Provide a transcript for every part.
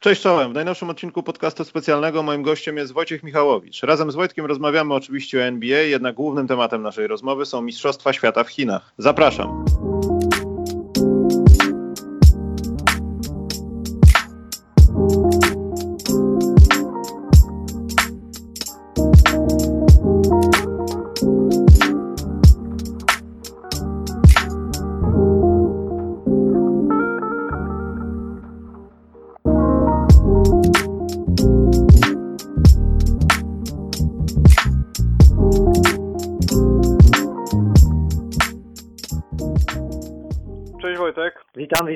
Cześć czołem. W najnowszym odcinku podcastu specjalnego moim gościem jest Wojciech Michałowicz. Razem z Wojtkiem rozmawiamy oczywiście o NBA, jednak głównym tematem naszej rozmowy są Mistrzostwa Świata w Chinach. Zapraszam.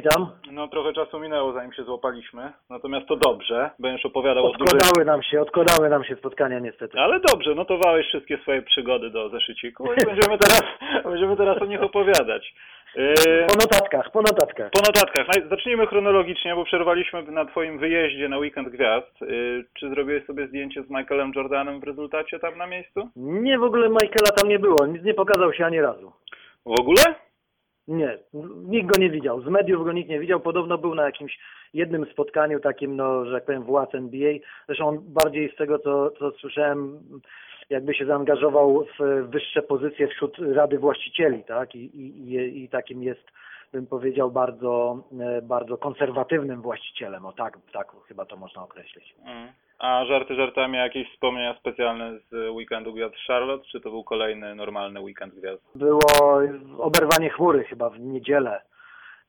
Witam. No trochę czasu minęło zanim się złapaliśmy, natomiast to dobrze, będziesz opowiadał odkładały o dużych... nam się, odkładały nam się spotkania niestety. Ale dobrze, notowałeś wszystkie swoje przygody do zeszyciku i będziemy teraz, będziemy teraz o nich opowiadać. Yy, po notatkach, po notatkach. Po notatkach. Zacznijmy chronologicznie, bo przerwaliśmy na Twoim wyjeździe na Weekend Gwiazd. Yy, czy zrobiłeś sobie zdjęcie z Michaelem Jordanem w rezultacie tam na miejscu? Nie, w ogóle Michaela tam nie było. Nic nie pokazał się ani razu. W ogóle? Nie, nikt go nie widział. Z mediów go nikt nie widział. Podobno był na jakimś jednym spotkaniu takim, no, że jak powiem, władz NBA. Zresztą on bardziej z tego, co, co słyszałem, jakby się zaangażował w wyższe pozycje wśród Rady Właścicieli, tak? I, i, i takim jest, bym powiedział, bardzo, e, bardzo konserwatywnym właścicielem. O tak, tak chyba to można określić. Mm. A żarty żartami, jakieś wspomnienia specjalne z weekendu Gwiazd Charlotte, czy to był kolejny normalny weekend Gwiazd? Było oberwanie chmury chyba w niedzielę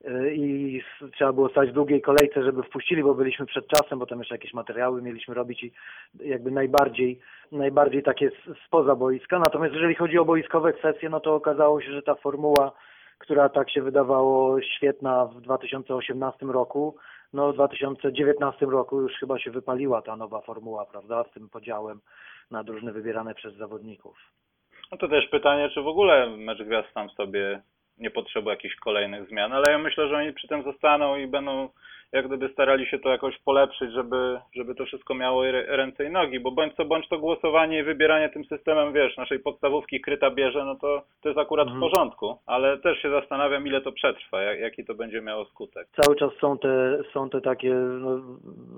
y, i trzeba było stać w długiej kolejce, żeby wpuścili, bo byliśmy przed czasem, bo tam jeszcze jakieś materiały mieliśmy robić i jakby najbardziej, najbardziej takie spoza boiska. Natomiast jeżeli chodzi o boiskowe kwestie, no to okazało się, że ta formuła, która tak się wydawało świetna w 2018 roku, no w 2019 roku już chyba się wypaliła ta nowa formuła, prawda, z tym podziałem na drużyny wybierane przez zawodników. No to też pytanie, czy w ogóle mecz gwiazd sam sobie nie potrzebuje jakichś kolejnych zmian, ale ja myślę, że oni przy tym zostaną i będą jak gdyby starali się to jakoś polepszyć, żeby, żeby to wszystko miało ręce i nogi, bo bądź co bądź to głosowanie i wybieranie tym systemem, wiesz, naszej podstawówki kryta bierze, no to to jest akurat mhm. w porządku, ale też się zastanawiam, ile to przetrwa, jak, jaki to będzie miało skutek. Cały czas są te, są te takie, no,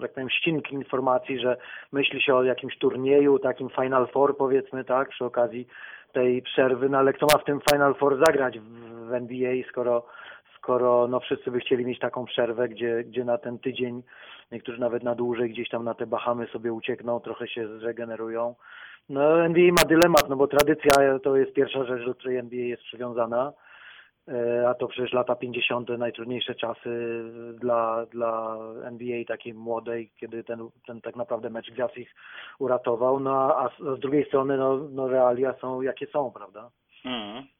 jak powiem, ścinki informacji, że myśli się o jakimś turnieju, takim Final Four powiedzmy, tak, przy okazji tej przerwy, no ale kto ma w tym Final Four zagrać w NBA, skoro skoro no, wszyscy by chcieli mieć taką przerwę, gdzie, gdzie na ten tydzień, niektórzy nawet na dłużej gdzieś tam na te Bahamy sobie uciekną, trochę się zregenerują. No NBA ma dylemat, no bo tradycja to jest pierwsza rzecz, do której NBA jest przywiązana, e, a to przecież lata 50. najtrudniejsze czasy dla, dla NBA takiej młodej, kiedy ten, ten tak naprawdę mecz gwiazd ich uratował, no a z drugiej strony no, no realia są jakie są, prawda? Mm.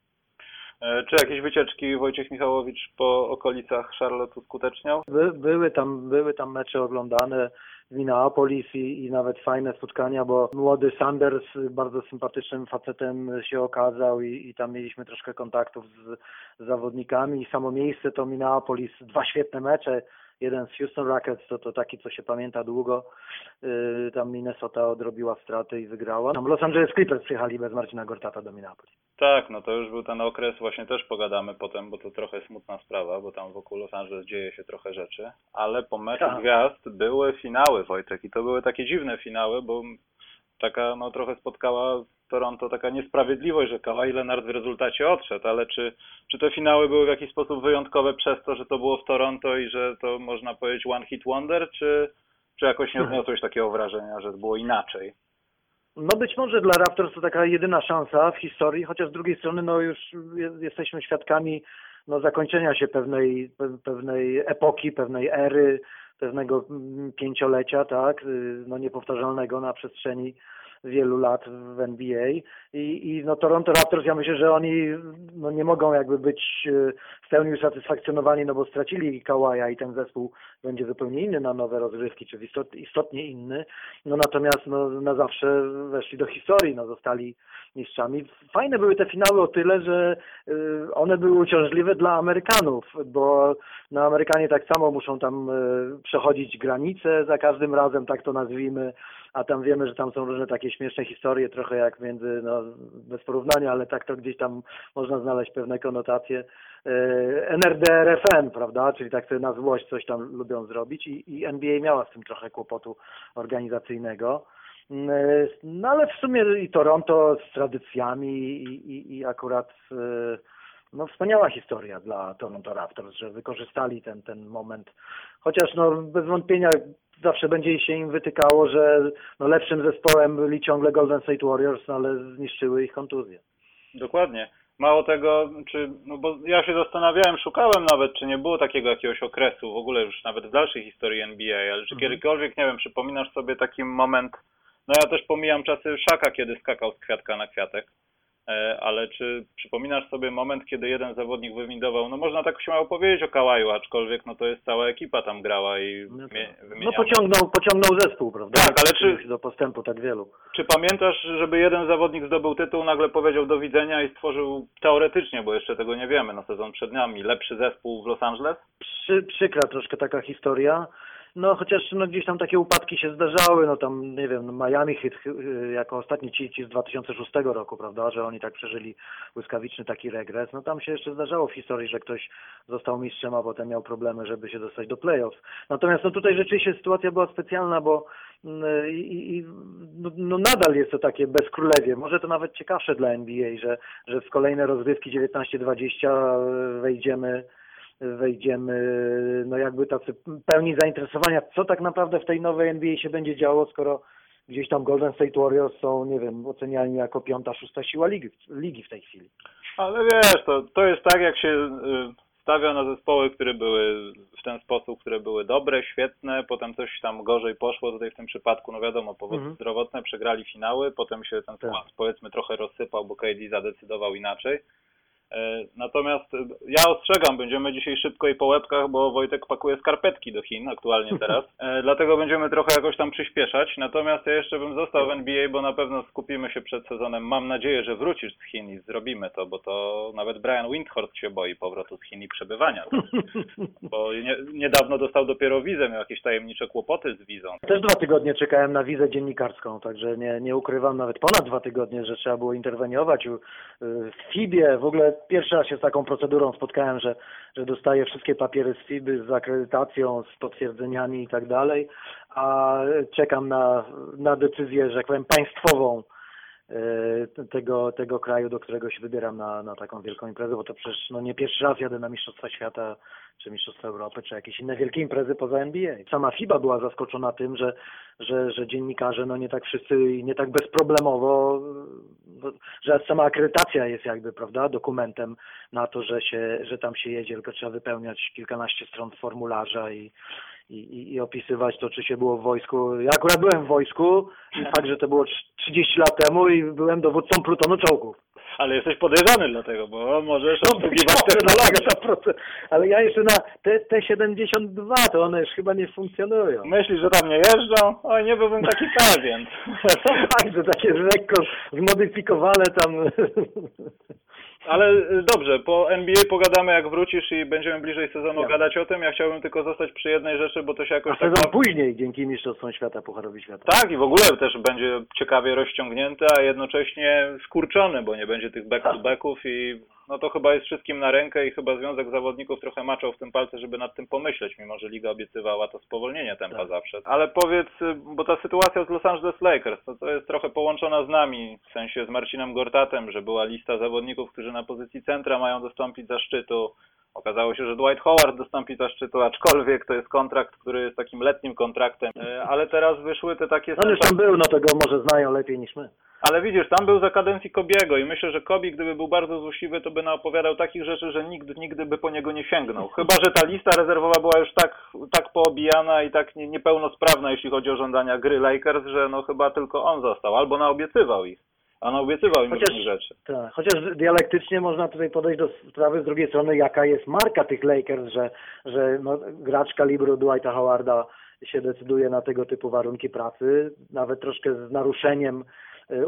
E, czy jakieś wycieczki Wojciech Michałowicz po okolicach Charlotte uskuteczniał? By, były, tam, były tam mecze oglądane w Minneapolis i, i nawet fajne spotkania, bo młody Sanders bardzo sympatycznym facetem się okazał i, i tam mieliśmy troszkę kontaktów z, z zawodnikami. Samo miejsce to Minneapolis, dwa świetne mecze jeden z Houston Rockets, to, to taki, co się pamięta długo. Yy, tam Minnesota odrobiła straty i wygrała. Tam Los Angeles Clippers przyjechali bez Marcina Gortata do Minneapolis. Tak, no to już był ten okres, właśnie też pogadamy potem, bo to trochę smutna sprawa, bo tam wokół Los Angeles dzieje się trochę rzeczy, ale po meczu tak. gwiazd były finały, Wojtek, i to były takie dziwne finały, bo taka no trochę spotkała Toronto taka niesprawiedliwość, że Kawhi Leonard w rezultacie odszedł, ale czy, czy te finały były w jakiś sposób wyjątkowe przez to, że to było w Toronto i że to można powiedzieć one hit wonder, czy, czy jakoś nie odniosłeś takiego wrażenia, że było inaczej? No być może dla Raptors to taka jedyna szansa w historii, chociaż z drugiej strony no już jesteśmy świadkami no, zakończenia się pewnej, pewnej epoki, pewnej ery, pewnego pięciolecia, tak, no niepowtarzalnego na przestrzeni wielu lat w NBA i, i no Toronto Raptors, ja myślę, że oni no nie mogą jakby być e, w pełni usatysfakcjonowani, no bo stracili Kałaja i ten zespół będzie zupełnie inny na nowe rozgrywki, czy istotnie inny, no natomiast no, na zawsze weszli do historii, no zostali mistrzami. Fajne były te finały o tyle, że y, one były uciążliwe dla Amerykanów, bo no Amerykanie tak samo muszą tam y, przechodzić granice za każdym razem, tak to nazwijmy, a tam wiemy, że tam są różne takie śmieszne historie, trochę jak między, no bez porównania, ale tak to gdzieś tam można znaleźć pewne konotacje. E, NRD-RFN, prawda, czyli tak sobie na złość coś tam lubią zrobić i, i NBA miała z tym trochę kłopotu organizacyjnego. E, No ale w sumie i Toronto z tradycjami i, i, i akurat e, no wspaniała historia dla Toronto Raptors, że wykorzystali ten, ten moment. Chociaż no bez wątpienia zawsze będzie się im wytykało, że no lepszym zespołem byli ciągle Golden State Warriors, no, ale zniszczyły ich kontuzje. Dokładnie. Mało tego, czy, no bo ja się zastanawiałem, szukałem nawet, czy nie było takiego jakiegoś okresu, w ogóle już nawet w dalszej historii NBA, ale czy Mhm. kiedykolwiek, nie wiem, przypominasz sobie taki moment, no ja też pomijam czasy Szaka, kiedy skakał z kwiatka na kwiatek, ale czy przypominasz sobie moment, kiedy jeden zawodnik wywindował, no można tak śmiało powiedzieć o Kałaju, aczkolwiek no to jest cała ekipa tam grała i No, tak. no wymieniamy. pociągnął, pociągnął zespół, prawda? Tak, ale czy- Do postępu tak wielu. Czy pamiętasz, żeby jeden zawodnik zdobył tytuł, nagle powiedział do widzenia i stworzył teoretycznie, bo jeszcze tego nie wiemy, no sezon przed nami, lepszy zespół w Los Angeles? Przy, przykra troszkę taka historia. No chociaż no, gdzieś tam takie upadki się zdarzały, no tam nie wiem, no, Miami Heat y, jako ostatni ci, ci z 2006 roku, prawda, że oni tak przeżyli błyskawiczny taki regres. No tam się jeszcze zdarzało w historii, że ktoś został mistrzem, a potem miał problemy, żeby się dostać do playoffs. Natomiast no tutaj rzeczywiście sytuacja była specjalna, bo mm, i, i no, no nadal jest to takie bezkrólewie. Może to nawet ciekawsze dla NBA, że, że w kolejne rozgrywki 19-20 wejdziemy wejdziemy, no jakby tacy pełni zainteresowania, co tak naprawdę w tej nowej NBA się będzie działo, skoro gdzieś tam Golden State Warriors są, nie wiem, oceniani jako piąta, szósta siła ligi, ligi w tej chwili. Ale wiesz, to, to jest tak, jak się y, stawia na zespoły, które były w ten sposób, które były dobre, świetne, potem coś tam gorzej poszło, tutaj w tym przypadku, no wiadomo, powody Mhm. zdrowotne, przegrali finały, potem się ten Tak. skład powiedzmy trochę rozsypał, bo KD zadecydował inaczej. E, Natomiast e, ja ostrzegam, będziemy dzisiaj szybko i po łebkach, bo Wojtek pakuje skarpetki do Chin aktualnie teraz, e, dlatego będziemy trochę jakoś tam przyspieszać. Natomiast ja jeszcze bym został w NBA, bo na pewno skupimy się przed sezonem. Mam nadzieję, że wrócisz z Chin i zrobimy to, bo to nawet Brian Windhorst się boi powrotu z Chin i przebywania. tam. Bo nie, niedawno dostał dopiero wizę, miał jakieś tajemnicze kłopoty z wizą. Też dwa tygodnie czekałem na wizę dziennikarską, także nie, nie ukrywam, nawet ponad dwa tygodnie, że trzeba było interweniować. U- W FIBie w ogóle pierwszy raz się z taką procedurą spotkałem, że, że dostaję wszystkie papiery z FIBy z akredytacją, z potwierdzeniami i tak dalej, a czekam na, na decyzję, że jak powiem, państwową tego, tego kraju, do którego się wybieram na, na taką wielką imprezę, bo to przecież no, nie pierwszy raz jadę na Mistrzostwa Świata, czy Mistrzostwa Europy, czy jakieś inne wielkie imprezy poza NBA. Sama FIBA była zaskoczona tym, że, że, że dziennikarze no nie tak wszyscy i nie tak bezproblemowo, no, że sama akredytacja jest jakby, prawda, dokumentem na to, że się, że tam się jedzie, tylko trzeba wypełniać kilkanaście stron formularza i, i, i, i opisywać to, czy się było w wojsku. Ja akurat byłem w wojsku i fakt, że to było trz- 30 lat temu i byłem dowódcą plutonu czołgów. Ale jesteś podejrzany dlatego, bo możesz No, obsługiwać może technologię. na 100%, ale ja jeszcze na te, te 72 to one już chyba nie funkcjonują. Myślisz, że tam nie jeżdżą? Oj, nie byłbym taki pewien. tak, że takie lekko zmodyfikowane tam. Ale y, dobrze, po NBA pogadamy jak wrócisz i będziemy bliżej sezonu Ja. gadać o tym. Ja chciałbym tylko zostać przy jednej rzeczy, bo to się A jakoś tak... sezon później dzięki Mistrzostwom Świata, Pucharowi Świata. Tak, i w ogóle też będzie ciekawie rozciągnięty, a jednocześnie skurczony, bo nie będzie tych back-to-backów i no to chyba jest wszystkim na rękę i chyba Związek Zawodników trochę maczał w tym palce, żeby nad tym pomyśleć, mimo że Liga obiecywała to spowolnienie tempa Tak. zawsze. Ale powiedz, y, bo ta sytuacja z Los Angeles Lakers, to, to jest trochę połączona z nami, w sensie z Marcinem Gortatem, że była lista zawodników, którzy na pozycji centra mają dostąpić zaszczytu. Okazało się, że Dwight Howard dostąpi zaszczytu, aczkolwiek to jest kontrakt, który jest takim letnim kontraktem, Y, ale teraz wyszły te takie... On już tam był, no to go może znają lepiej niż my. Ale widzisz, tam był za kadencji Kobiego i myślę, że Kobi, gdyby był bardzo złośliwy, to by naopowiadał takich rzeczy, że nikt nigdy by po niego nie sięgnął. Chyba, że ta lista rezerwowa była już tak, tak poobijana i tak nie, niepełnosprawna, jeśli chodzi o żądania gry Lakers, że no chyba tylko on został, albo naobiecywał ich. A naobiecywał im Chociaż- rzeczy. Tak, chociaż dialektycznie można tutaj podejść do sprawy z drugiej strony, jaka jest marka tych Lakers, że, że no, gracz kalibru Dwighta Howarda się decyduje na tego typu warunki pracy, nawet troszkę z naruszeniem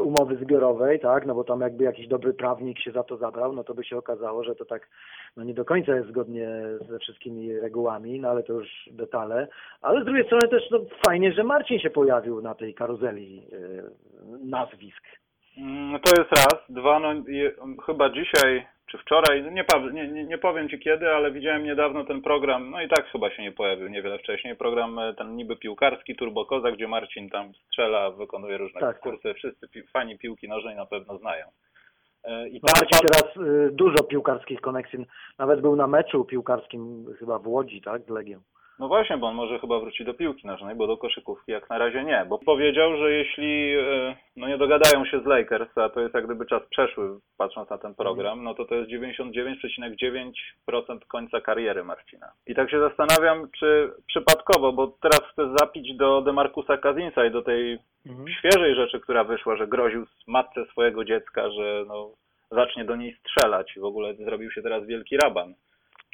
umowy zbiorowej, tak, no bo tam jakby jakiś dobry prawnik się za to zabrał, no to by się okazało, że to tak no nie do końca jest zgodnie ze wszystkimi regułami, no ale to już detale. Ale z drugiej strony też no, fajnie, że Marcin się pojawił na tej karuzeli e, nazwisk. Mm, To jest raz. Dwa, no je, chyba dzisiaj czy wczoraj, nie, pa- nie, nie, nie powiem Ci kiedy, ale widziałem niedawno ten program, no i tak chyba się nie pojawił niewiele wcześniej, program e, ten niby piłkarski, Turbo Koza, gdzie Marcin tam strzela, wykonuje różne Tak, kursy, wszyscy pi- fani piłki nożnej na pewno znają. E, I No tam Marcin teraz y, dużo piłkarskich koneksji, nawet był na meczu piłkarskim chyba w Łodzi, tak, z Legią. No właśnie, bo on może chyba wróci do piłki nożnej, bo do koszykówki jak na razie nie. Bo powiedział, że jeśli e, no nie dogadają się z Lakers, a to jest jak gdyby czas przeszły, patrząc na ten program, no to to jest 99,9% końca kariery Marcina. I tak się zastanawiam, czy przypadkowo, bo teraz chcę zapić do Demarcusa Kazinsa i do tej Mhm. świeżej rzeczy, która wyszła, że groził matce swojego dziecka, że no, zacznie do niej strzelać i w ogóle zrobił się teraz wielki raban.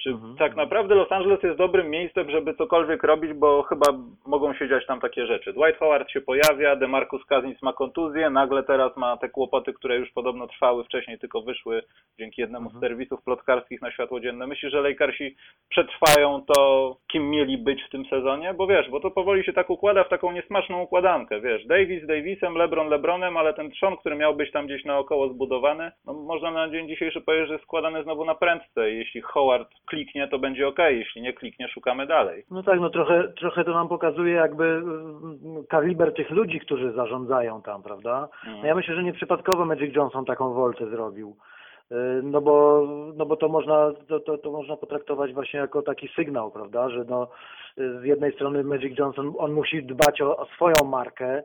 Czy Mhm. tak naprawdę Los Angeles jest dobrym miejscem, żeby cokolwiek robić, bo chyba mogą się dziać tam takie rzeczy. Dwight Howard się pojawia, DeMarcus Cousins ma kontuzję, nagle teraz ma te kłopoty, które już podobno trwały wcześniej, tylko wyszły dzięki jednemu z Mhm. serwisów plotkarskich na światło dzienne. Myślisz, że Lakersi przetrwają to, kim mieli być w tym sezonie? Bo wiesz, bo to powoli się tak układa w taką niesmaczną układankę, wiesz, Davis Davisem, LeBron LeBronem, ale ten trzon, który miał być tam gdzieś naokoło zbudowany, no można na dzień dzisiejszy powiedzieć, że jest składany znowu na prędce jeśli Howard kliknie, to będzie ok, jeśli nie kliknie, szukamy dalej. No tak, no trochę, trochę to nam pokazuje jakby mm, kaliber tych ludzi, którzy zarządzają tam, prawda? Mm. No ja myślę, że nieprzypadkowo Magic Johnson taką woltę zrobił. Y, No bo, no bo to można, to, to, to można potraktować właśnie jako taki sygnał, prawda, że no, y, z jednej strony Magic Johnson, on musi dbać o, o swoją markę,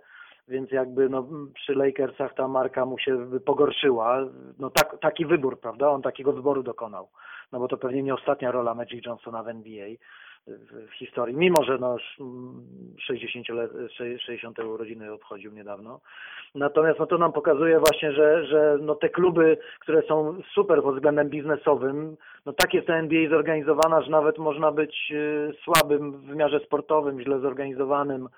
więc jakby no, przy Lakersach ta marka mu się pogorszyła. No tak, taki wybór, prawda, on takiego wyboru dokonał. No bo to pewnie nie ostatnia rola Magic Johnsona w NBA w, historii, mimo że no, już, mm, 60, let, 60 urodziny obchodził niedawno. Natomiast no, to nam pokazuje właśnie, że, że no, te kluby, które są super pod względem biznesowym, no tak jest ta NBA zorganizowana, że nawet można być y, słabym w wymiarze sportowym, źle zorganizowanym,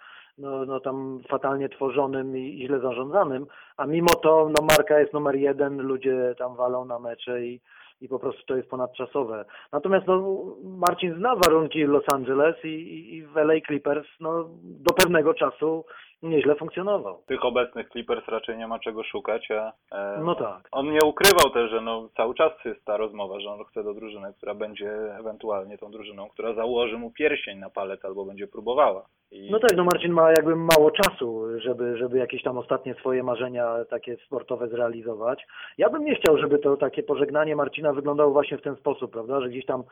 no, no tam fatalnie tworzonym i, i źle zarządzanym, a mimo to no, marka jest numer jeden, ludzie tam walą na mecze i, i po prostu to jest ponadczasowe. Natomiast no, Marcin zna warunki Los Angeles i, i- i LA Clippers no, do pewnego czasu nieźle funkcjonował. Tych obecnych Clippers raczej nie ma czego szukać, a e, No tak. on nie ukrywał też, że no, cały czas jest ta rozmowa, że on chce do drużyny, która będzie ewentualnie tą drużyną, która założy mu pierścień na palec albo będzie próbowała. I... No tak, no Marcin ma jakby mało czasu, żeby, żeby jakieś tam ostatnie swoje marzenia takie sportowe zrealizować. Ja bym nie chciał, żeby to takie pożegnanie Marcina wyglądało właśnie w ten sposób, prawda, że gdzieś tam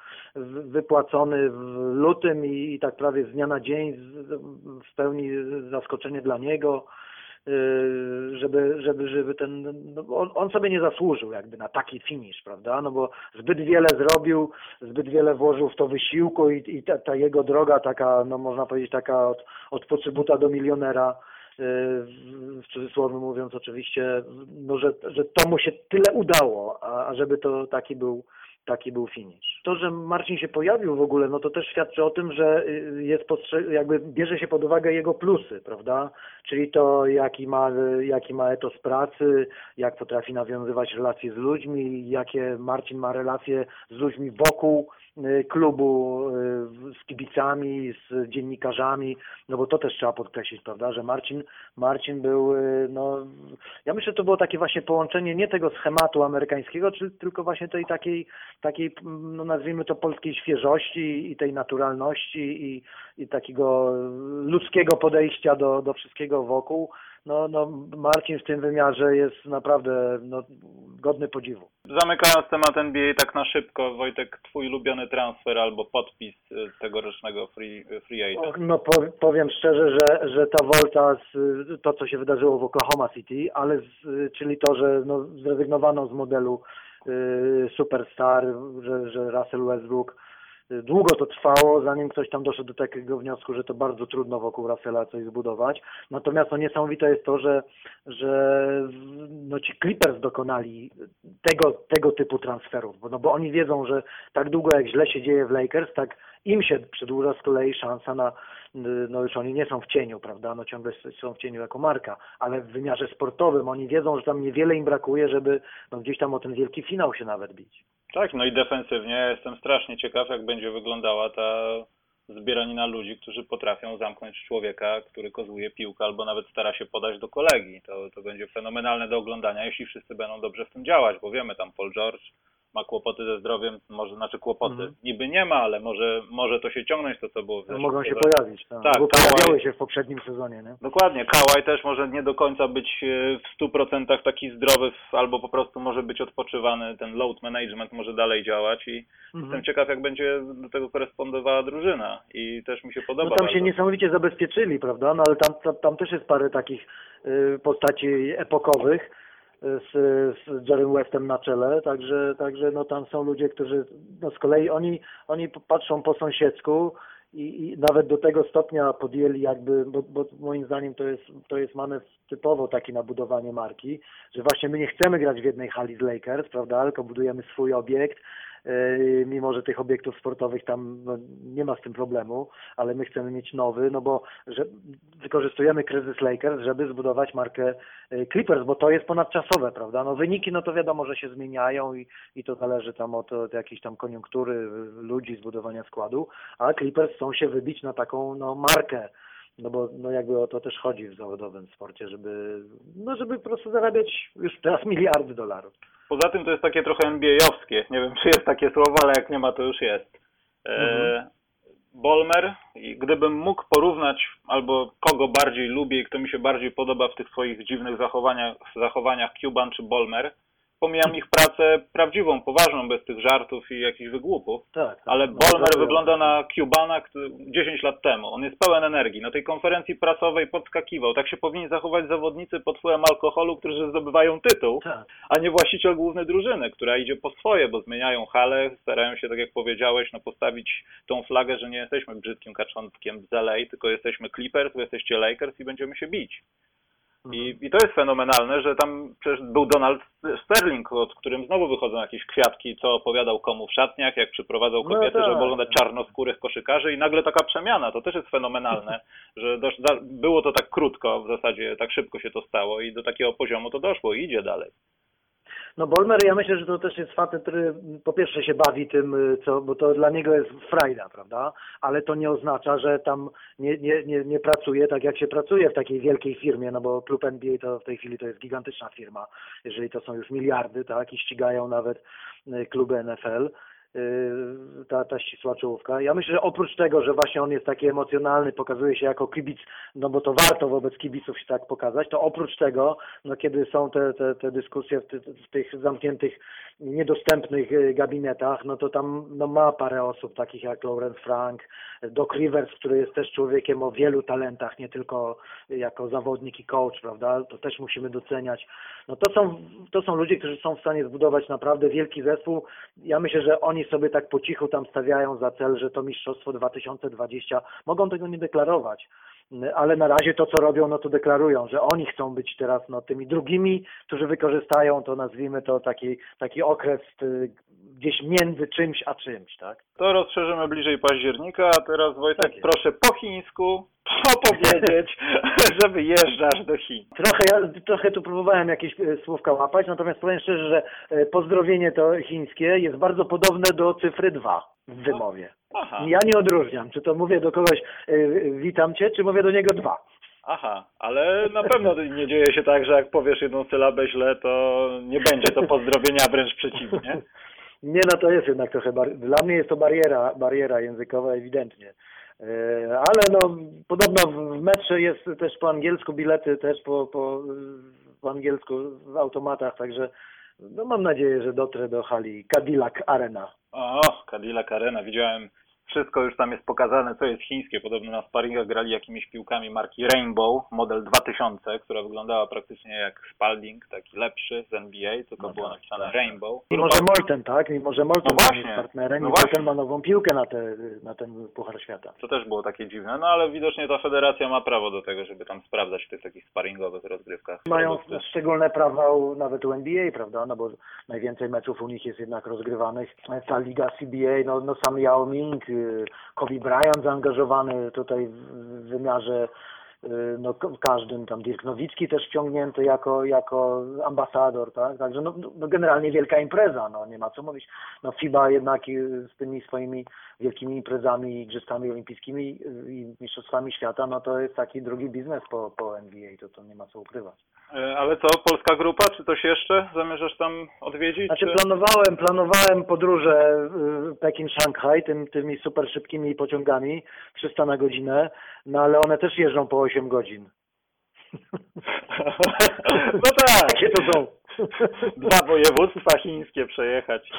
wypłacony w lutym i, i tak prawie z dnia na dzień z- w pełni zaskoczenie dla niego, yy, żeby, żeby, żeby ten, no, on, on sobie nie zasłużył jakby na taki finish, prawda, no bo zbyt wiele zrobił, zbyt wiele włożył w to wysiłku i, i ta, ta jego droga taka, no można powiedzieć taka od, od pocybuta do milionera, w- w cudzysłowie mówiąc oczywiście, no, że, że to mu się tyle udało, a, a żeby to taki był taki był finish. To, że Marcin się pojawił w ogóle, no to też świadczy o tym, że y, jest jakby bierze się pod uwagę jego plusy, prawda? Czyli to, jaki ma, jaki ma etos pracy, jak potrafi nawiązywać relacje z ludźmi, jakie Marcin ma relacje z ludźmi wokół y, klubu, y, z kibicami, z dziennikarzami, no bo to też trzeba podkreślić, prawda, że Marcin, Marcin był, y, no, ja myślę, że to było takie właśnie połączenie nie tego schematu amerykańskiego, czy, tylko właśnie tej takiej, takiej, no nazwijmy to polskiej świeżości i tej naturalności i, i takiego ludzkiego podejścia do, do wszystkiego wokół. No, no Marcin w tym wymiarze jest naprawdę no, godny podziwu. Zamykając temat NBA tak na szybko, Wojtek, twój ulubiony transfer albo podpis y, tegorocznego free, free agent. No po, powiem szczerze, że, że ta Volta, z, to co się wydarzyło w Oklahoma City, ale z, czyli to, że no, zrezygnowano z modelu y, superstar, że, że Russell Westbrook y, Długo to trwało, zanim ktoś tam doszedł do takiego wniosku, że to bardzo trudno wokół Russella coś zbudować. Natomiast no, niesamowite jest to, że, że no, ci Clippers dokonali tego, tego typu transferów, bo, no, bo oni wiedzą, że tak długo jak źle się dzieje w Lakers, tak im się przedłuża z kolei szansa na, no już oni nie są w cieniu, prawda, no ciągle są w cieniu jako marka, ale w wymiarze sportowym oni wiedzą, że tam niewiele im brakuje, żeby no gdzieś tam o ten wielki finał się nawet bić. Tak, no i defensywnie jestem strasznie ciekaw, jak będzie wyglądała ta zbieranina ludzi, którzy potrafią zamknąć człowieka, który kozuje piłkę albo nawet stara się podać do kolegi. To, to będzie fenomenalne do oglądania, jeśli wszyscy będą dobrze w tym działać, bo wiemy, tam Paul George ma kłopoty ze zdrowiem, może znaczy kłopoty. Mhm. Niby nie ma, ale może, może to się ciągnąć to, co było w No, zeszłym mogą się pojawić, tak, Tak, bo pojawiały się w poprzednim sezonie, nie? Dokładnie, Kałaj też może nie do końca być e, w 100% taki zdrowy, albo po prostu może być odpoczywany, ten load management może dalej działać i Mhm. jestem ciekaw, jak będzie do tego korespondowała drużyna i też mi się podoba No tam się bardzo. niesamowicie zabezpieczyli, prawda? No ale tam, tam, tam też jest parę takich y, postaci epokowych z, z Westem na czele, także, także no tam są ludzie, którzy no z kolei oni, oni patrzą po sąsiedzku i, i nawet do tego stopnia podjęli jakby, bo, bo moim zdaniem to jest, to jest manewr typowo taki na budowanie marki, że właśnie my nie chcemy grać w jednej hali z Lakers, prawda, tylko budujemy swój obiekt, mimo że tych obiektów sportowych tam no, nie ma z tym problemu, ale my chcemy mieć nowy, no bo że wykorzystujemy kryzys Lakers, żeby zbudować markę yy, Clippers, bo to jest ponadczasowe, prawda? No wyniki, no to wiadomo, że się zmieniają i, i to zależy tam od, od jakiejś tam koniunktury yy, ludzi, zbudowania składu, a Clippers chcą się wybić na taką no, markę, no bo no jakby o to też chodzi w zawodowym sporcie, żeby no żeby po prostu zarabiać już teraz miliardy dolarów. Poza tym to jest takie trochę NBA-owskie, nie wiem czy jest takie słowo, ale jak nie ma to już jest. E, Mhm. Bolmer, i gdybym mógł porównać albo kogo bardziej lubię i kto mi się bardziej podoba w tych swoich dziwnych zachowaniach, zachowaniach Cuban czy Bolmer, pomijam ich pracę prawdziwą, poważną, bez tych żartów i jakichś wygłupów. Tak, tak. Ale No, Bolmer to- wygląda na Cubana który 10 lat temu. On jest pełen energii. Na tej konferencji prasowej podskakiwał. Tak się powinni zachować zawodnicy pod wpływem alkoholu, którzy zdobywają tytuł, Tak. a nie właściciel główny drużyny, która idzie po swoje, bo zmieniają halę, starają się, tak jak powiedziałeś, no, postawić tą flagę, że nie jesteśmy brzydkim kaczątkiem z LA, tylko jesteśmy Clippers, wy jesteście Lakers i będziemy się bić. I, I to jest fenomenalne, że tam przecież był Donald Sterling, od którym znowu wychodzą jakieś kwiatki, co opowiadał komu w szatniach, jak przyprowadzał No kobiety, tak, żeby oglądać czarnoskórych koszykarzy i nagle taka przemiana, to też jest fenomenalne, że da, było to tak krótko, w zasadzie tak szybko się to stało i do takiego poziomu to doszło i idzie dalej. No Bolmer, ja myślę, że to też jest facet, który po pierwsze się bawi tym, y, co, bo to dla niego jest frajda, prawda? Ale to nie oznacza, że tam nie, nie, nie, nie pracuje tak, jak się pracuje w takiej wielkiej firmie, no bo klub NBA to w tej chwili to jest gigantyczna firma, jeżeli to są już miliardy, tak? I ścigają nawet y, kluby NFL. Y, Ta, ta ścisła czołówka. Ja myślę, że oprócz tego, że właśnie on jest taki emocjonalny, pokazuje się jako kibic, no bo to warto wobec kibiców się tak pokazać, to oprócz tego, no kiedy są te, te, te dyskusje w, ty, w tych zamkniętych, niedostępnych y, gabinetach, no to tam no ma parę osób, takich jak Lawrence Frank, Doc Rivers, który jest też człowiekiem o wielu talentach, nie tylko jako zawodnik i coach, prawda? To też musimy doceniać. No to są, to są ludzie, którzy są w stanie zbudować naprawdę wielki zespół. Ja myślę, że oni sobie tak po cichu tam stawiają za cel, że to mistrzostwo 2020 mogą tego nie deklarować. Ale na razie to, co robią, no to deklarują, że oni chcą być teraz no, tymi drugimi, którzy wykorzystają to, nazwijmy to, taki, taki okres y, gdzieś między czymś a czymś, tak? To rozszerzymy bliżej października, a teraz Wojtek Tak proszę po chińsku opowiedzieć, że wyjeżdżasz do Chin. Trochę, ja trochę tu próbowałem jakieś e, słówka łapać, natomiast powiem szczerze, że e, pozdrowienie to chińskie jest bardzo podobne do cyfry 2 w wymowie. Aha. Ja nie odróżniam, czy to mówię do kogoś e, witam cię, czy mówię do niego dwa. Aha, ale na pewno nie dzieje się tak, że jak powiesz jedną sylabę źle, to nie będzie to pozdrowienia, wręcz przeciwnie. Nie, no to jest jednak trochę, bar- dla mnie jest to bariera, bariera językowa ewidentnie. E, Ale no, podobno w metrze jest też po angielsku, bilety też po, po, po angielsku w automatach, także no mam nadzieję, że dotrę do hali Cadillac Arena. O, Cadillac Arena, widziałem wszystko już tam jest pokazane, co jest chińskie. Podobno na sparingach grali jakimiś piłkami marki Rainbow, model 2000, która wyglądała praktycznie jak Spalding, taki lepszy z NBA, tylko No było tak, napisane tak. Rainbow. Mimo, że Molten, tak? Mimo, że Molten No właśnie, jest partnerem no i. Molten ma nową piłkę na, te, na ten Puchar Świata. To też było takie dziwne, no ale widocznie ta federacja ma prawo do tego, żeby tam sprawdzać w tych takich sparingowych rozgrywkach. Mają produkty. szczególne prawa u, nawet u NBA, prawda? No bo najwięcej meczów u nich jest jednak rozgrywanych. Ta liga CBA, no, no sam Yao Ming, Kobe Bryant zaangażowany tutaj w wymiarze no, k- każdym, tam Dirk Nowicki też wciągnięty jako, jako ambasador, tak? Także no, no generalnie wielka impreza, no nie ma co mówić. No FIBA jednak y, z tymi swoimi wielkimi imprezami, igrzyskami olimpijskimi y, i mistrzostwami świata, no to jest taki drugi biznes po, po NBA, to to nie ma co ukrywać. E, Ale co, polska grupa, czy coś jeszcze zamierzasz tam odwiedzić? Znaczy czy... planowałem, planowałem podróże y, Pekin-Szanghaj tym, tymi super szybkimi pociągami 300 na godzinę, no ale one też jeżdżą po 8 godzin. No tak. Takie to są. Dwa województwa chińskie przejechać.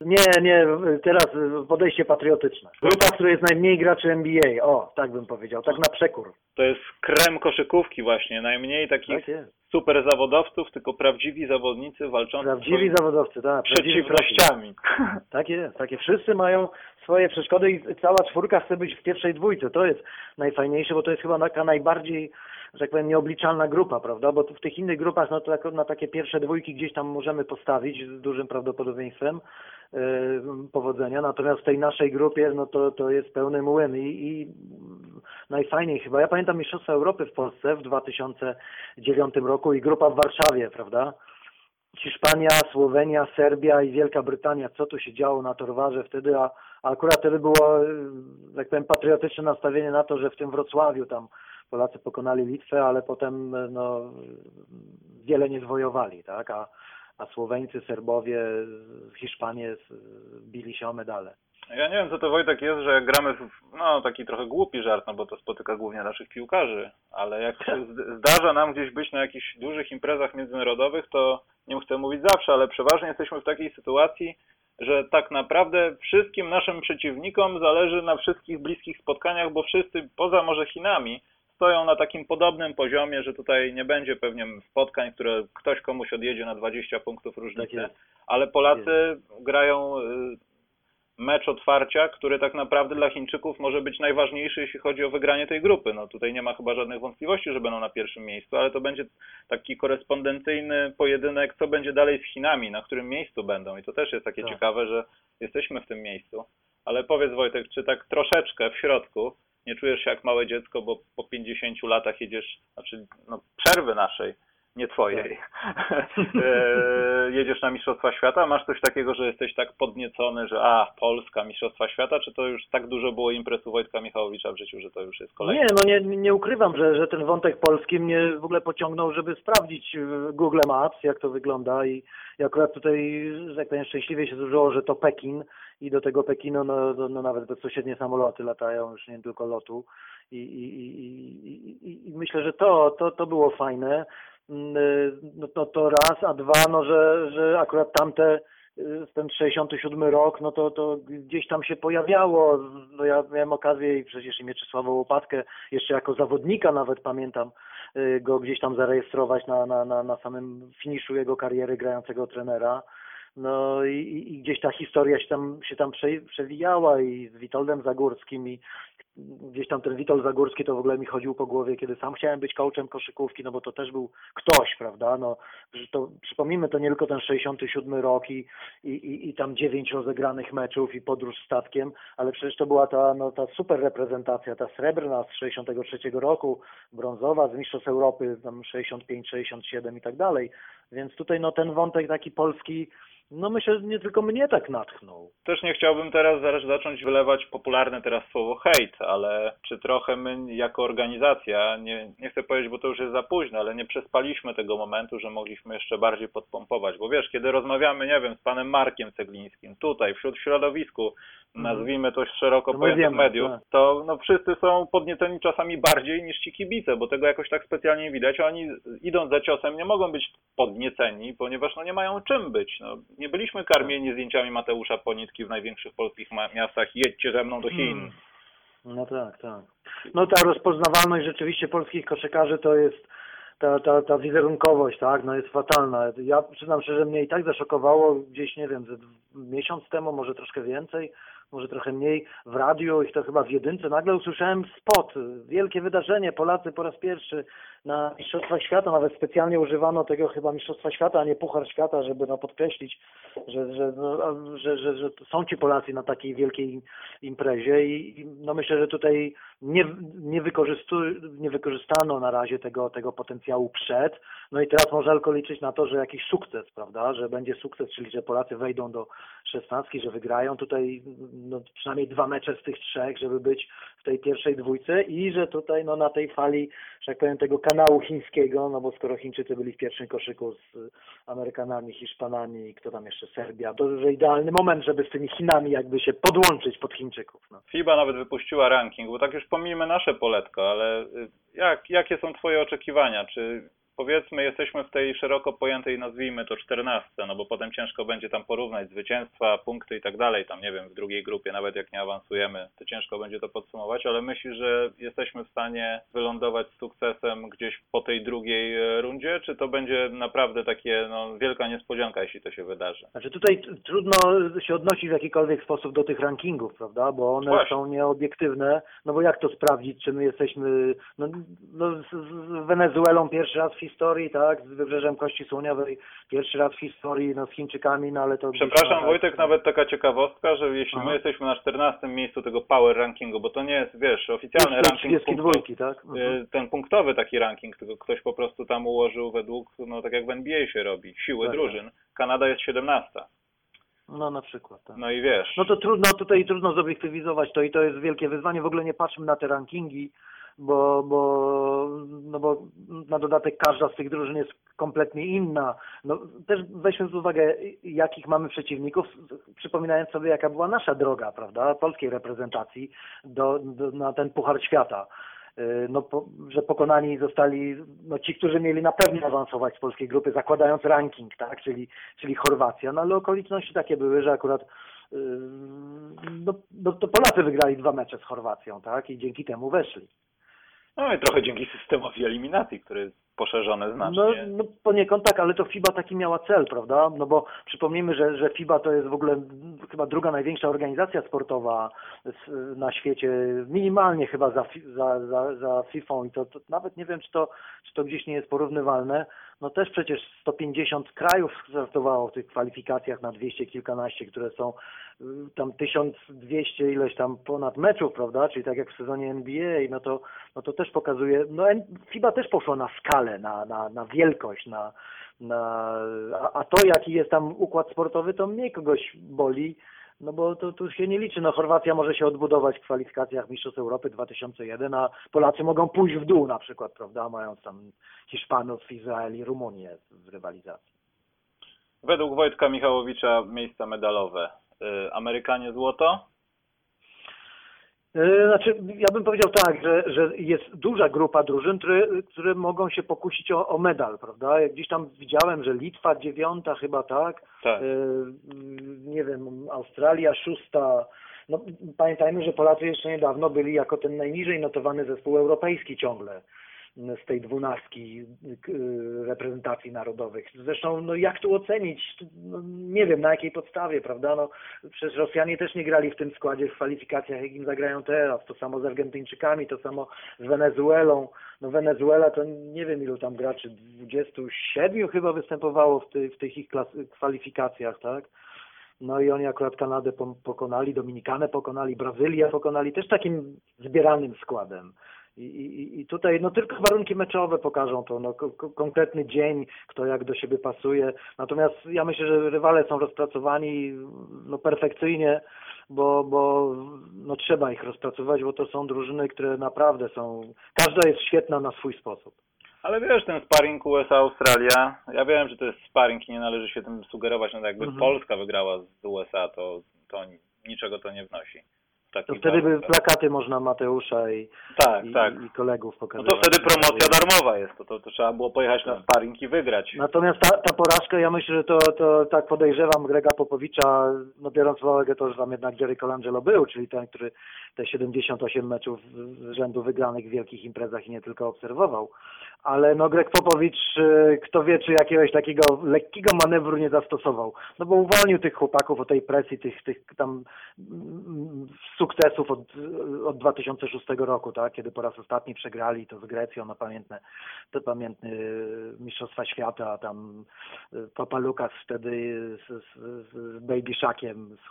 Nie, nie, teraz podejście patriotyczne. Grupa, w której jest najmniej graczy NBA, o, tak bym powiedział, tak na przekór. To jest krem koszykówki właśnie. Najmniej takich Tak. Super zawodowców, tylko prawdziwi zawodnicy walczący Prawdziwi zawodowcy, tak. przeciwnościami. Tak jest, takie wszyscy mają swoje przeszkody i cała czwórka chce być w pierwszej dwójce. To jest najfajniejsze, bo to jest chyba taka najbardziej, że tak powiem, nieobliczalna grupa, prawda? Bo w tych innych grupach no to na takie pierwsze dwójki gdzieś tam możemy postawić z dużym prawdopodobieństwem yy, powodzenia. Natomiast w tej naszej grupie no to, to jest pełny młyn i, i najfajniej chyba. Ja pamiętam Mistrzostwa Europy w Polsce w 2009 roku i grupa w Warszawie, prawda? Hiszpania, Słowenia, Serbia i Wielka Brytania, co tu się działo na Torwarze wtedy, a, a akurat wtedy było, y, tak powiem, patriotyczne nastawienie na to, że w tym Wrocławiu tam Polacy pokonali Litwę, ale potem y, no, wiele nie zwojowali, tak, a, a Słoweńcy, Serbowie, Hiszpanie y, bili się o medale. Ja nie wiem, co to Wojtek jest, że jak gramy w no, taki trochę głupi żart, no bo to spotyka głównie naszych piłkarzy, ale jak się zdarza nam gdzieś być na jakichś dużych imprezach międzynarodowych, to nie chcę mówić zawsze, ale przeważnie jesteśmy w takiej sytuacji, że tak naprawdę wszystkim naszym przeciwnikom zależy na wszystkich bliskich spotkaniach, bo wszyscy poza może Chinami stoją na takim podobnym poziomie, że tutaj nie będzie pewnie spotkań, które ktoś komuś odjedzie na 20 punktów Tak różnicy, jest. ale Polacy grają y, mecz otwarcia, który tak naprawdę dla Chińczyków może być najważniejszy, jeśli chodzi o wygranie tej grupy. No tutaj nie ma chyba żadnych wątpliwości, że będą na pierwszym miejscu, ale to będzie taki korespondencyjny pojedynek, co będzie dalej z Chinami, na którym miejscu będą. I to też jest takie Tak. ciekawe, że jesteśmy w tym miejscu. Ale powiedz Wojtek, czy tak troszeczkę w środku nie czujesz się jak małe dziecko, bo po 50 latach jedziesz, znaczy no, przerwy naszej, nie twojej, e, jedziesz na Mistrzostwa Świata, masz coś takiego, że jesteś tak podniecony, że a, Polska, Mistrzostwa Świata, czy to już tak dużo było imprez u Wojtka Michałowicza w życiu, że to już jest kolejne? Nie, no nie, nie ukrywam, że, że ten wątek polski mnie w ogóle pociągnął, żeby sprawdzić w Google Maps, jak to wygląda i, i akurat tutaj, że tak powiem, szczęśliwie się złożyło, że to Pekin i do tego Pekinu no, no, no nawet bezpośrednie samoloty latają, już nie tylko lotu i, i, i, i, myślę, że to, to, to było fajne. Mm, No, no to raz, a dwa, no że, że akurat tamte y, ten 67 rok, no to, to gdzieś tam się pojawiało. No ja miałem okazję i przecież i Mieczysława Łopatkę jeszcze jako zawodnika nawet pamiętam y, go gdzieś tam zarejestrować na, na, na, na samym finiszu jego kariery grającego trenera. No i, i- gdzieś ta historia się tam, się tam prze, przewijała i z Witoldem Zagórskim i gdzieś tam ten Witold Zagórski to w ogóle mi chodził po głowie, kiedy sam chciałem być coachem koszykówki, no bo to też był ktoś, prawda, no, to przypomnijmy to nie tylko ten 67 rok i, i, i, i tam dziewięć rozegranych meczów i podróż statkiem, ale przecież to była ta, no, ta super reprezentacja, ta srebrna z 63 roku, brązowa z Mistrzostw Europy, tam 65, 67 i tak dalej, więc tutaj no ten wątek taki polski, no myślę, że nie tylko mnie tak natchnął. Też nie chciałbym teraz zaraz zacząć wylewać popularne teraz słowo hejt, ale czy trochę my jako organizacja, nie, nie chcę powiedzieć, bo to już jest za późno, ale nie przespaliśmy tego momentu, że mogliśmy jeszcze bardziej podpompować, bo wiesz, kiedy rozmawiamy, nie wiem, z panem Markiem Ceglińskim, tutaj, wśród środowisku, nazwijmy to szeroko No pojętych wiemy, mediów, tak. to no wszyscy są podnieceni czasami bardziej niż ci kibice, bo tego jakoś tak specjalnie nie widać, oni idąc za ciosem nie mogą być podnieceni, ponieważ no nie mają czym być. No, nie byliśmy karmieni zdjęciami Mateusza Ponitki w największych polskich miastach, jedźcie ze mną do Chin. Hmm. No tak, tak. No ta rozpoznawalność rzeczywiście polskich koszykarzy to jest ta, ta, ta wizerunkowość, tak, no jest fatalna. Ja przyznam szczerze, mnie i tak zaszokowało gdzieś, nie wiem, miesiąc temu, może troszkę więcej, może trochę mniej w radiu i to chyba w jedynce, nagle usłyszałem spot, wielkie wydarzenie, Polacy po raz pierwszy na Mistrzostwa Świata, nawet specjalnie używano tego chyba Mistrzostwa Świata, a nie Puchar Świata, żeby no, podkreślić, że, że, no, że, że, są ci Polacy na takiej wielkiej imprezie i, no myślę, że tutaj nie, nie, nie wykorzystano na razie tego, tego potencjału przed, no i teraz można tylko liczyć na to, że jakiś sukces, prawda, że będzie sukces, czyli że Polacy wejdą do szesnastki, że wygrają. Tutaj no, przynajmniej dwa mecze z tych trzech, żeby być w tej pierwszej dwójce i że tutaj no, na tej fali, że tak powiem, tego kanału chińskiego, no bo skoro Chińczycy byli w pierwszym koszyku z Amerykanami, Hiszpanami, kto tam jeszcze, Serbia, to że idealny moment, żeby z tymi Chinami jakby się podłączyć pod Chińczyków. No. FIBA nawet wypuściła ranking, bo tak już pomijmy nasze poletko, ale y, jak, jakie są Twoje oczekiwania? Czy powiedzmy jesteśmy w tej szeroko pojętej, nazwijmy to czternastce, no bo potem ciężko będzie tam porównać zwycięstwa, punkty i tak dalej, tam nie wiem, w drugiej grupie, nawet jak nie awansujemy, to ciężko będzie to podsumować, ale myślisz, że jesteśmy w stanie wylądować z sukcesem gdzieś po tej drugiej e, rundzie, czy to będzie naprawdę takie, no, wielka niespodzianka, jeśli to się wydarzy? Znaczy tutaj trudno się odnosić w jakikolwiek sposób do tych rankingów, prawda, bo one Właśnie. są nieobiektywne, no bo jak to sprawdzić, czy my jesteśmy, no, no z, z Wenezuelą pierwszy raz w historii, tak, z Wybrzeżem Kości Słoniowej pierwszy raz w historii, no z Chińczykami, no ale to... Przepraszam Wojtek, nawet taka ciekawostka, że jeśli Aha. my jesteśmy na 14 miejscu tego power rankingu, bo to nie jest, wiesz, oficjalny Już ranking 32, punktowy, tak? Mhm. y, ten punktowy taki ranking, tylko ktoś po prostu tam ułożył według, no tak jak w NBA się robi, siły Tak, drużyn. Kanada jest 17. No na przykład, tak. No i wiesz, No to trudno, tutaj trudno zobiektywizować to i to jest wielkie wyzwanie. W ogóle nie patrzmy na te rankingi, bo, bo, no bo na dodatek każda z tych drużyn jest kompletnie inna. No, też weźmy pod uwagę, jakich mamy przeciwników, przypominając sobie, jaka była nasza droga, prawda, polskiej reprezentacji do, do, na ten Puchar Świata. Yy, No, po, że pokonani zostali no, ci, którzy mieli na pewno awansować z polskiej grupy, zakładając ranking, tak, czyli, czyli Chorwacja, no ale okoliczności takie były, że akurat yy, no, no, to Polacy wygrali dwa mecze z Chorwacją, tak, i dzięki temu weszli. No i trochę dzięki systemowi eliminacji, który jest poszerzony No, znacznie. no poniekąd tak, ale to FIBA taki miała cel, prawda? No bo przypomnijmy, że, że FIBA to jest w ogóle chyba druga największa organizacja sportowa na świecie, minimalnie chyba za, za, za, za FIFA i to, to nawet nie wiem, czy to, czy to gdzieś nie jest porównywalne. No też przecież 150 krajów startowało w tych kwalifikacjach na 200 kilkanaście, które są y, tam 1200 ileś tam ponad meczów, prawda? Czyli tak jak w sezonie NBA, no to, no to też pokazuje, no FIBA też poszło na skalę, na, na, na wielkość, na, na, a, a to jaki jest tam układ sportowy, to mniej kogoś boli, no bo to tu się nie liczy. No Chorwacja może się odbudować w kwalifikacjach Mistrzostw Europy 2001, a Polacy mogą pójść w dół na przykład, prawda? Mając tam Hiszpanów, Izrael i Rumunię w rywalizacji. Według Wojtka Michałowicza miejsca medalowe. Y, Amerykanie złoto? Yy, Znaczy, ja bym powiedział tak, że, że jest duża grupa drużyn, które, które mogą się pokusić o, o medal, prawda? Jak gdzieś tam widziałem, że Litwa dziewiąta chyba, tak? Tak. Yy, Nie wiem, Australia szósta. No, pamiętajmy, że Polacy jeszcze niedawno byli jako ten najniżej notowany zespół europejski ciągle z tej dwunastki k- reprezentacji narodowych. Zresztą, no jak tu ocenić? No, nie wiem na jakiej podstawie, prawda? No, przecież Rosjanie też nie grali w tym składzie w kwalifikacjach, jak im zagrają teraz. To samo z Argentyńczykami, to samo z Wenezuelą. No Wenezuela to nie wiem ilu tam graczy, 27 chyba występowało w, ty, w tych ich kwalifikacjach, tak? No i oni akurat Kanadę pokonali, Dominikanę pokonali, Brazylię pokonali, też takim zbieranym składem. I, i, I tutaj no tylko warunki meczowe pokażą to, no, ko- ko- konkretny dzień, kto jak do siebie pasuje. Natomiast ja myślę, że rywale są rozpracowani no, perfekcyjnie, bo, bo no, trzeba ich rozpracować, bo to są drużyny, które naprawdę są, każda jest świetna na swój sposób. Ale wiesz, ten sparring USA-Australia, ja wiem, że to jest sparring i nie należy się tym sugerować, no to jakby Mhm. Polska wygrała z USA, to, to niczego to nie wnosi. To wtedy by plakaty można Mateusza i, Tak, i, tak. i kolegów No pokazywać. to wtedy promocja darmowa jest, to, to, to trzeba było pojechać na sparring i wygrać. Natomiast ta, ta porażka, ja myślę, że to, to tak podejrzewam Grega Popowicza, no biorąc pod uwagę to, że tam jednak Jerry Colangelo był, czyli ten, który te 78 meczów z rzędu wygranych w wielkich imprezach i nie tylko obserwował. Ale no Greg Popowicz, y, kto wie, czy jakiegoś takiego lekkiego manewru nie zastosował. No bo uwolnił tych chłopaków od tej presji, tych, tych tam mm, sukcesów od, od 2006 roku, tak? Kiedy po raz ostatni przegrali to z Grecją na pamiętne, te pamiętne y, Mistrzostwa Świata, tam y, Papa Lukas wtedy z, z, z Baby Shackiem, z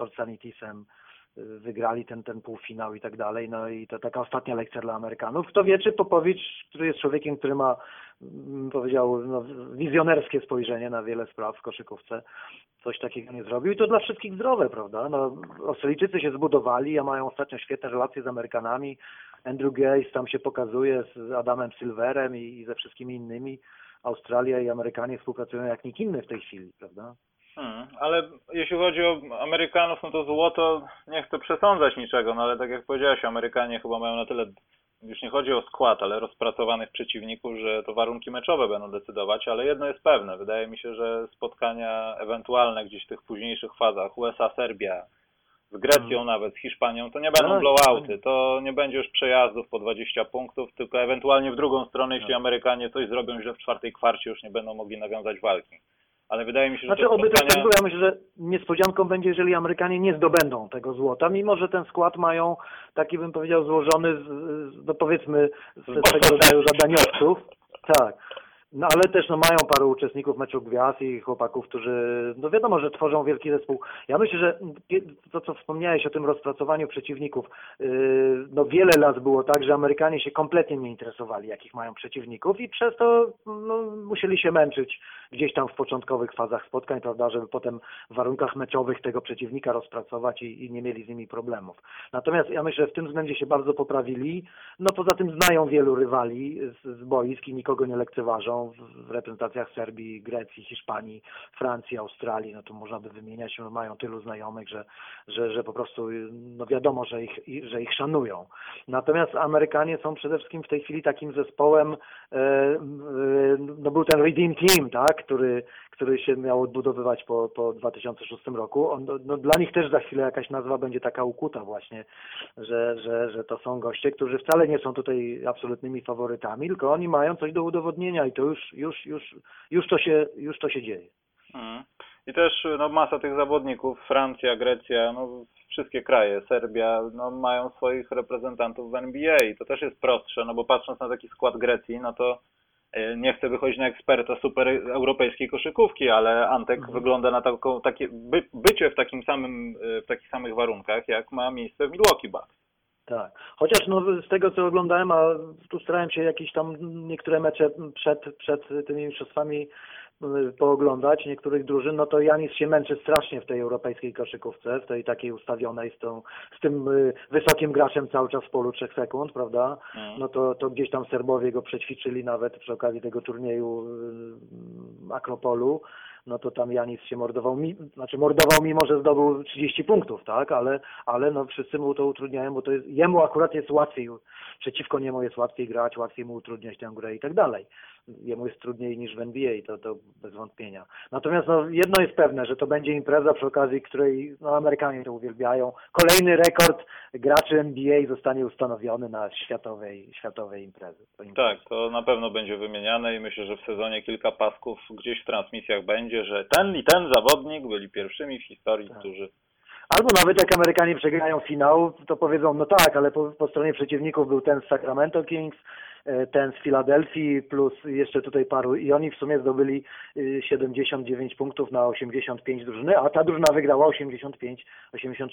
wygrali ten, ten półfinał i tak dalej. No i to taka ostatnia lekcja dla Amerykanów. Kto wie, czy Popowicz, który jest człowiekiem, który ma, mm, powiedział, no, wizjonerskie spojrzenie na wiele spraw w koszykówce, coś takiego nie zrobił i to dla wszystkich zdrowe, prawda? No, Australijczycy się zbudowali, a mają ostatnio świetne relacje z Amerykanami. Andrew Gaze tam się pokazuje z Adamem Silverem i, i ze wszystkimi innymi. Australia i Amerykanie współpracują jak nikt inny w tej chwili, prawda? Hmm, ale jeśli chodzi o Amerykanów, no to złoto, nie chcę przesądzać niczego, no ale tak jak powiedziałeś, Amerykanie chyba mają na tyle, już nie chodzi o skład, ale rozpracowanych przeciwników, że to warunki meczowe będą decydować, ale jedno jest pewne, wydaje mi się, że spotkania ewentualne gdzieś w tych późniejszych fazach, USA-Serbia, z Grecją nawet, z Hiszpanią, to nie będą Tak, blowouty, to nie będzie już przejazdów po 20 punktów, tylko ewentualnie w drugą stronę, jeśli Amerykanie coś zrobią źle w czwartej kwarcie, już nie będą mogli nawiązać walki. Ale wydaje mi się, że Znaczy oby też tak spotkania... było. Ja myślę, że niespodzianką będzie, jeżeli Amerykanie nie zdobędą tego złota, mimo że ten skład mają taki bym powiedział złożony z, z no powiedzmy z tego rodzaju zadaniowców. Tak. No ale też no, mają paru uczestników meczu gwiazd i chłopaków, którzy no wiadomo, że tworzą wielki zespół. Ja myślę, że to co wspomniałeś o tym rozpracowaniu przeciwników, yy, no wiele lat było tak, że Amerykanie się kompletnie nie interesowali, jakich mają przeciwników i przez to no, musieli się męczyć gdzieś tam w początkowych fazach spotkań, prawda, żeby potem w warunkach meczowych tego przeciwnika rozpracować i, i nie mieli z nimi problemów. Natomiast ja myślę, że w tym względzie się bardzo poprawili. No poza tym znają wielu rywali z, z boisk i nikogo nie lekceważą w, reprezentacjach Serbii, Grecji, Hiszpanii, Francji, Australii. No to można by wymieniać, no, mają tylu znajomych, że, że, że po prostu no wiadomo, że ich, że ich szanują. Natomiast Amerykanie są przede wszystkim w tej chwili takim zespołem, e, e, no był ten Redeem Team, tak, który, który się miał odbudowywać po, po 2006 roku. On, no, dla nich też za chwilę jakaś nazwa będzie taka ukuta właśnie, że, że, że to są goście, którzy wcale nie są tutaj absolutnymi faworytami, tylko oni mają coś do udowodnienia i to już, już, już, już, to, się, już to się dzieje. Mhm. I też no, masa tych zawodników, Francja, Grecja, no, wszystkie kraje, Serbia, no, mają swoich reprezentantów w NBA i to też jest prostsze, no bo patrząc na taki skład Grecji, no to e, nie chcę wychodzić na eksperta super europejskiej koszykówki, ale Antek wygląda na taką, takie by, bycie w takim samym, e, w takich samych warunkach, jak ma miejsce w Milwaukee Bucks. Tak. Chociaż no, z tego co oglądałem, a tu starałem się jakieś tam niektóre mecze przed, przed tymi mistrzostwami y, pooglądać niektórych drużyn, no to Janis się męczy strasznie w tej europejskiej koszykówce, w tej takiej ustawionej z, tą, z tym y, wysokim graczem cały czas w polu 3 sekund, prawda? Mhm. No to, to gdzieś tam Serbowie go przećwiczyli nawet przy okazji tego turnieju y, Akropolu no to tam Janis się mordował, mi, znaczy mordował mimo, że zdobył 30 punktów, tak, ale, ale no wszyscy mu to utrudniają, bo to jest, jemu akurat jest łatwiej, przeciwko niemu jest łatwiej grać, łatwiej mu utrudniać tę grę i tak dalej. Jemu jest trudniej niż w NBA, to, to bez wątpienia. Natomiast no, jedno jest pewne, że to będzie impreza przy okazji, której no, Amerykanie to uwielbiają. Kolejny rekord graczy NBA zostanie ustanowiony na światowej, światowej imprezy. To impreza. Tak, to na pewno będzie wymieniane i myślę, że w sezonie kilka pasków gdzieś w transmisjach będzie, że ten i ten zawodnik byli pierwszymi w historii, Tak. którzy Albo nawet jak Amerykanie przegrają finał, to powiedzą, no tak, ale po, po stronie przeciwników był ten z Sacramento Kings, ten z Filadelfii, plus jeszcze tutaj paru i oni w sumie zdobyli y, 79 punktów na 85 drużyny, a ta drużyna wygrała 85-84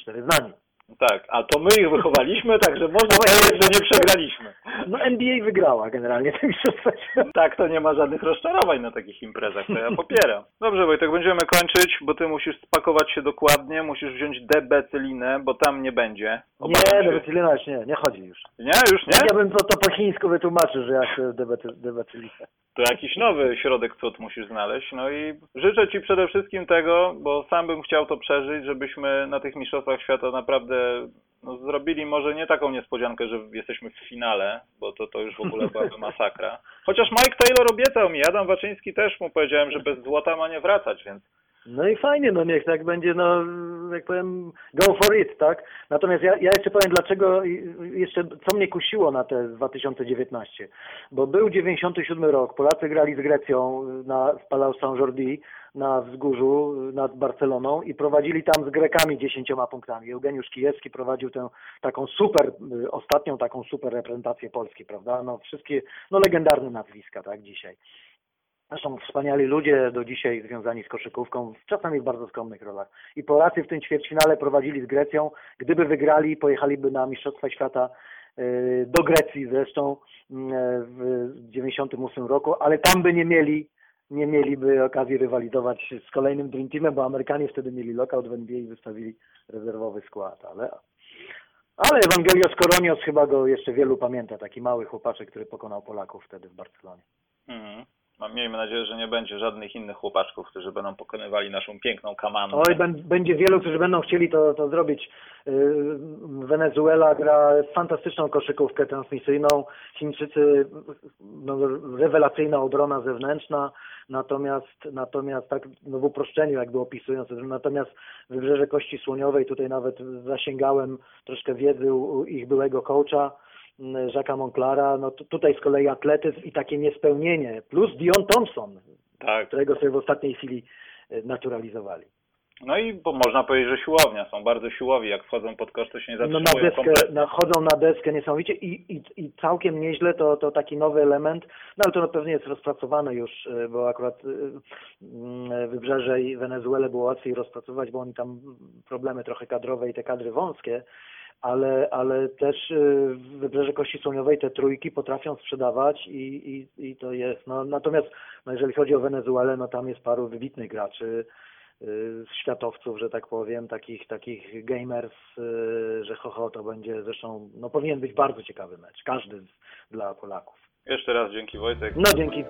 z nami. Tak, a to my ich wychowaliśmy, także można powiedzieć, że nie przegraliśmy. No NBA wygrała generalnie ten mistrzostwa świata. Tak, to nie ma żadnych rozczarowań na takich imprezach, to ja popieram. Dobrze Wojtek, będziemy kończyć, bo ty musisz spakować się dokładnie, musisz wziąć debecylinę, bo tam nie będzie. Obawiam Nie, się. debecylina już nie, nie chodzi już. Nie, już nie? Ja bym to, to po chińsku wytłumaczył, że ja chcę debecylinę. To jakiś nowy środek cud musisz znaleźć. No i życzę Ci przede wszystkim tego, bo sam bym chciał to przeżyć, żebyśmy na tych mistrzostwach świata naprawdę no, zrobili może nie taką niespodziankę, że jesteśmy w finale, bo to, to już w ogóle byłaby masakra. Chociaż Mike Taylor obiecał mi, Adam Waczyński też mu powiedziałem, że bez złota ma nie wracać, więc No i fajnie, no niech tak będzie, no jak powiem, go for it, tak? Natomiast ja, ja jeszcze powiem, dlaczego, jeszcze co mnie kusiło na te 2019, bo był 97 rok, Polacy grali z Grecją na w Palau Saint-Jordi na wzgórzu nad Barceloną i prowadzili tam z Grekami 10 punktami. Eugeniusz Kijewski prowadził tę taką super, y, ostatnią taką super reprezentację Polski, prawda? No wszystkie, no legendarne nazwiska, tak, dzisiaj. Zresztą wspaniali ludzie do dzisiaj związani z koszykówką, czasami w bardzo skromnych rolach. I Polacy w tym ćwierćfinale prowadzili z Grecją. Gdyby wygrali, pojechaliby na Mistrzostwa Świata y, do Grecji zresztą y, w 98 roku, ale tam by nie mieli nie mieliby okazji rywalizować z kolejnym Dream Teamem, bo Amerykanie wtedy mieli lockout w NBA i wystawili rezerwowy skład, ale ale Ewangelios Koronios chyba go jeszcze wielu pamięta, taki mały chłopaczek, który pokonał Polaków wtedy w Barcelonie. mhm. No, miejmy nadzieję, że nie będzie żadnych innych chłopaczków, którzy będą pokonywali naszą piękną kamanę. Oj, będzie wielu, którzy będą chcieli to, to zrobić. Yy, Wenezuela gra fantastyczną koszykówkę transmisyjną. Chińczycy, no, rewelacyjna obrona zewnętrzna, natomiast, natomiast tak no, w uproszczeniu jakby opisując, natomiast Wybrzeże Kości Słoniowej, tutaj nawet zasięgałem troszkę wiedzy u, ich byłego coacha, Jacques'a Monclara, no tu- tutaj z kolei atletyzm i takie niespełnienie, plus Dion Thompson, Tak. którego sobie w ostatniej chwili y, naturalizowali. No i bo można powiedzieć, że siłownia, są bardzo siłowi, jak wchodzą pod kosz, to się nie No zatrzymują na deskę, kompletnie. na, chodzą na deskę niesamowicie i, i, i całkiem nieźle to, to taki nowy element, no ale to na pewno jest rozpracowane już, y, bo akurat y, y, Wybrzeże i Wenezuelę było łatwiej rozpracować, bo oni tam problemy trochę kadrowe i te kadry wąskie, ale, ale też y, w Wybrzeże Kości Słoniowej te trójki potrafią sprzedawać i, i, i to jest, no natomiast no, jeżeli chodzi o Wenezuelę, no tam jest paru wybitnych graczy, y, światowców, że tak powiem, takich, takich gamers, y, że ho, ho, to będzie zresztą, no powinien być bardzo ciekawy mecz, każdy z, dla Polaków. Jeszcze raz dzięki Wojtek. No dzięki.